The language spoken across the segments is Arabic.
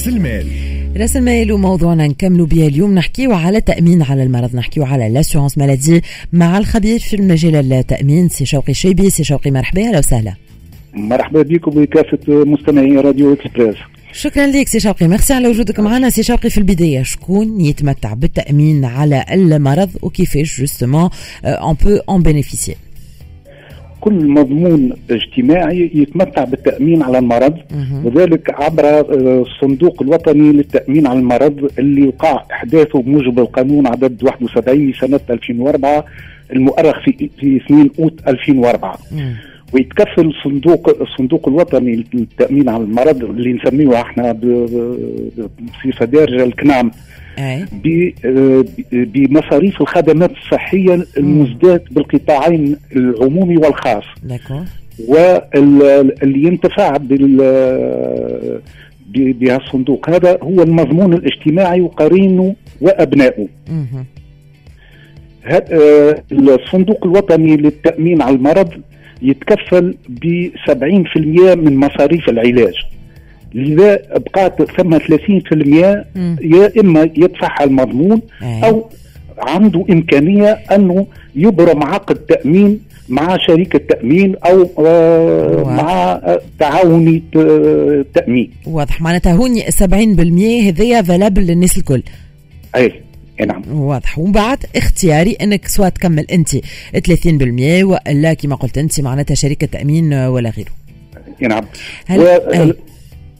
رأس المال. رأس المال وموضوعنا نكملوا به اليوم. نحكيو على تأمين على المرض. نحكيو على l'assurance maladie مع الخبير في المجال التأمين سي شوقي شيبي. سي شوقي مرحبا. أهلا وسهلا. مرحبا بكم بكافة مستمعي راديو إكسبريس. شكرا لك سي شوقي. ميرسي على وجودك معنا سي شوقي في البداية. شكون يتمتع بالتأمين على المرض؟ وكيفاش justement on peut en bénéficier كل مضمون اجتماعي يتمتع بالتأمين على المرض وذلك عبر آه، الصندوق الوطني للتأمين على المرض اللي وقع أحداثه بموجب القانون عدد 71 لسنه 2004 المؤرخ في في 2 أوت 2004 ويتكفل الصندوق الصندوق الوطني للتأمين على المرض اللي نسميه إحنا بصفه دارجه الكنام أي. بمصاريف الخدمات الصحية المزداد بالقطاعين العمومي والخاص. واللي ينتفع بال بهالصندوق هذا هو المضمون الاجتماعي وقرينه وأبنائه. آه، الصندوق الوطني للتأمين على المرض يتكفل ب 70% من مصاريف العلاج لذا بقات ثم 30% مم. يا إما يدفعها المضمون أي. أو عنده إمكانية أنه يبرم عقد تأمين مع شركه تامين أو آه، واضح. مع آه، تعاوني ت- تأمين واضح معناتها هوني 70% هذيا فالابل للناس الكل اي نعم واضح ومن بعد اختياري إنك سواء تكمل أنت 30% وإلا كما قلت أنت معناتها شركة تأمين ولا غيره نعم هل- و-.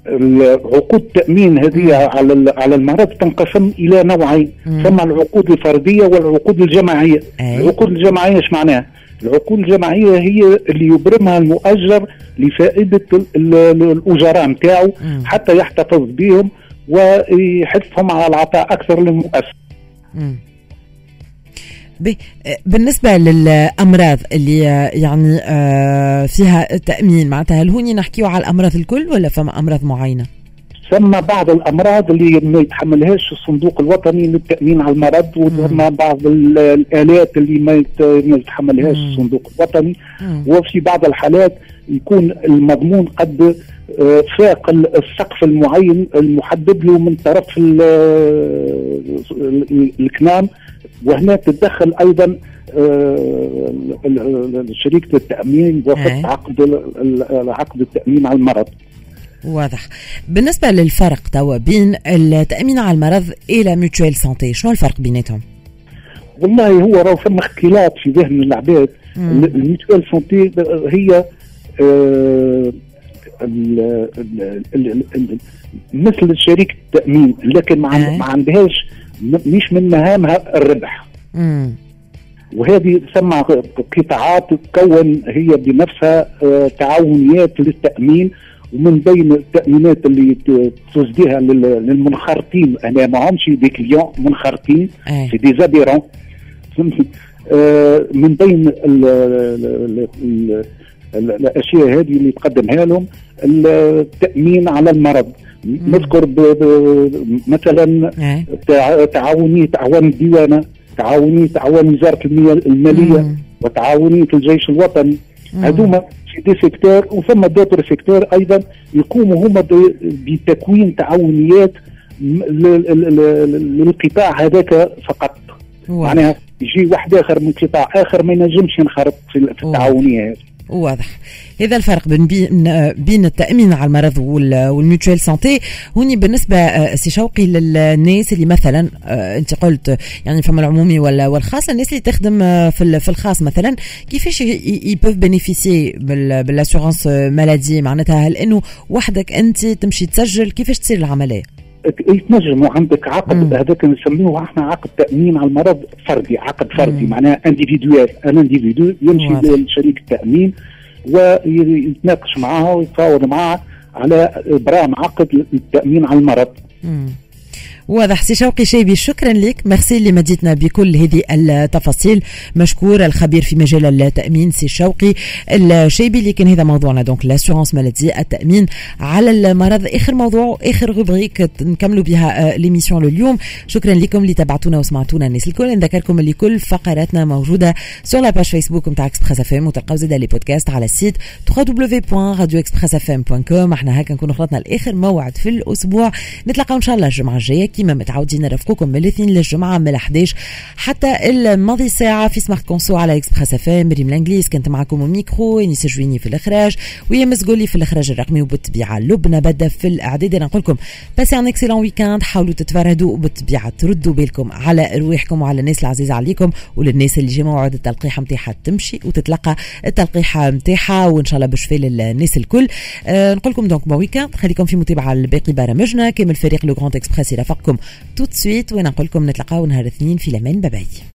العقود التأمين هذه على على المرض تنقسم إلى نوعين. ثم العقود الفردية والعقود الجماعية أي. العقود الجماعية إيش معناها؟ العقود الجماعية هي اللي يبرمها المؤجر لفائدة ال- ال- الأجراء نتاعو. حتى يحتفظ بهم ويحثهم على العطاء أكثر للمؤسسة مم. بالنسبة للأمراض اللي يعني آه، فيها تأمين معناتها هل هوني نحكيو على الأمراض الكل ولا فما أمراض معينة؟ ثم بعض الأمراض اللي ما يتحملهاش الصندوق الوطني للتأمين على المرض وثم بعض ال- الآلات اللي ما يت- ما يتحملهاش. الصندوق الوطني مم. وفي بعض الحالات يكون المضمون قد فاق ال- السقف المعين المحدد له من طرف ال- ال- الكنام وهنا تتدخل أيضا آه، شركه التأمين. وفق عقد ال- ال- عقد التأمين على المرض واضح بالنسبة للفرق توا بين التأمين على المرض و la mutuelle santé شنو الفرق بيناتهم؟ والله هو راه ثم اختلاط في ذهن العباد مم. ال- ال mutuelle santé هي آه، مثل شركه التأمين لكن ما آه. ما عندهاش مش من مهامها الربح مم. وهذه تسمى قطاعات تكون هي بنفسها آه، تعاونيات للتأمين ومن بين التأمينات اللي تسديها لل- للمنخرطين أنا ما همش des clients منخرطين أي. c'est des adhérents آه، من بين ال ال ال ال الأشياء هذه اللي تقدمها لهم التأمين على المرض. نذكر مثلا. تع- تعاونيه اعوان الديوانة تعاونيه اعوان وزارة المالية. وتعاونيه الجيش الوطني. هذوما في des secteurs وثم d'autres secteurs أيضا يقوموا هما بتكوين تعاونيات للقطاع هذاك فقط. معناها يجي واحد آخر من قطاع آخر ما ينجمش ينخرط في في التعاونية هذه. واضح. هذا الفرق بين بين بين التأمين على المرض وال- وال mutuelle santé هوني بالنسبة آه، سي شوقي للناس اللي مثلا آه، أنت قلت يعني فما العمومي ولا والخاص الناس اللي تخدم آه، في في الخاص مثلا كيفاش ils peuvent bénéficier بال assurance maladie؟ معناتها هل إنه وحدك أنت تمشي تسجل؟ كيفاش تصير العملية؟ يتنجموا عندك عقد. هذاك نسميوه إحنا عقد تأمين على المرض فردي عقد فردي مم. معناها individuel un individu يمشي واضح. لشركة التأمين ويتناقش معها ويتفاوض معها على إبرام عقد التامين على المرض مم. واضح سي شوقي شيبي شكرا لك. ميرسي اللي مديتنا بكل هذه التفاصيل. مشكور الخبير في مجال التأمين سي شوقي. الشيبي لكن هذا موضوعنا donc l'assurance maladie التأمين على المرض. آخر موضوع آخر rubrique نكملوا بها l'émission لليوم شكرا لكم اللي تابعتونا وسمعتونا. الناس الكل نذكركم اللي كل فقراتنا موجودة sur la page Facebook نتاع Express FM وتلقاو زادة les podcasts على ال site www.radioexpressfm.com إحنا هكا نكونوا خلطنا لآخر موعد في الأسبوع. نتلاقاو إن شاء الله الجمعة الجاية. كيما متعودين نرافقوكم من الاثنين للجمعة من 11 حتى الماضي ساعة في Smart Conso على Express FM ريم الإنجليز. كنت معكم الميكرو انيس جويني في الإخراج. ويا مسقولي في الإخراج الرقمي وبالطبيعه لبنى بدأ في الإعداد. أنا نقول لكم passez un excellent week-end حاولوا تتفرهدوا وبالطبيعه تردوا بالكم على رواحكم وعلى الناس العزيزة عليكم وللناس اللي جا موعد التلقيحه نتاعها تمشي وتتلقى التلقيحة نتاعها وإن شاء الله بشفاء للناس الكل. أه نقول لكم donc bon week-end خليكم في متابعة لباقي برامجنا. كامل فريق Le Grand Express يرافقكم توت سويت وأنا نقول لكم نتلقاو نهار الاثنين في الامان باي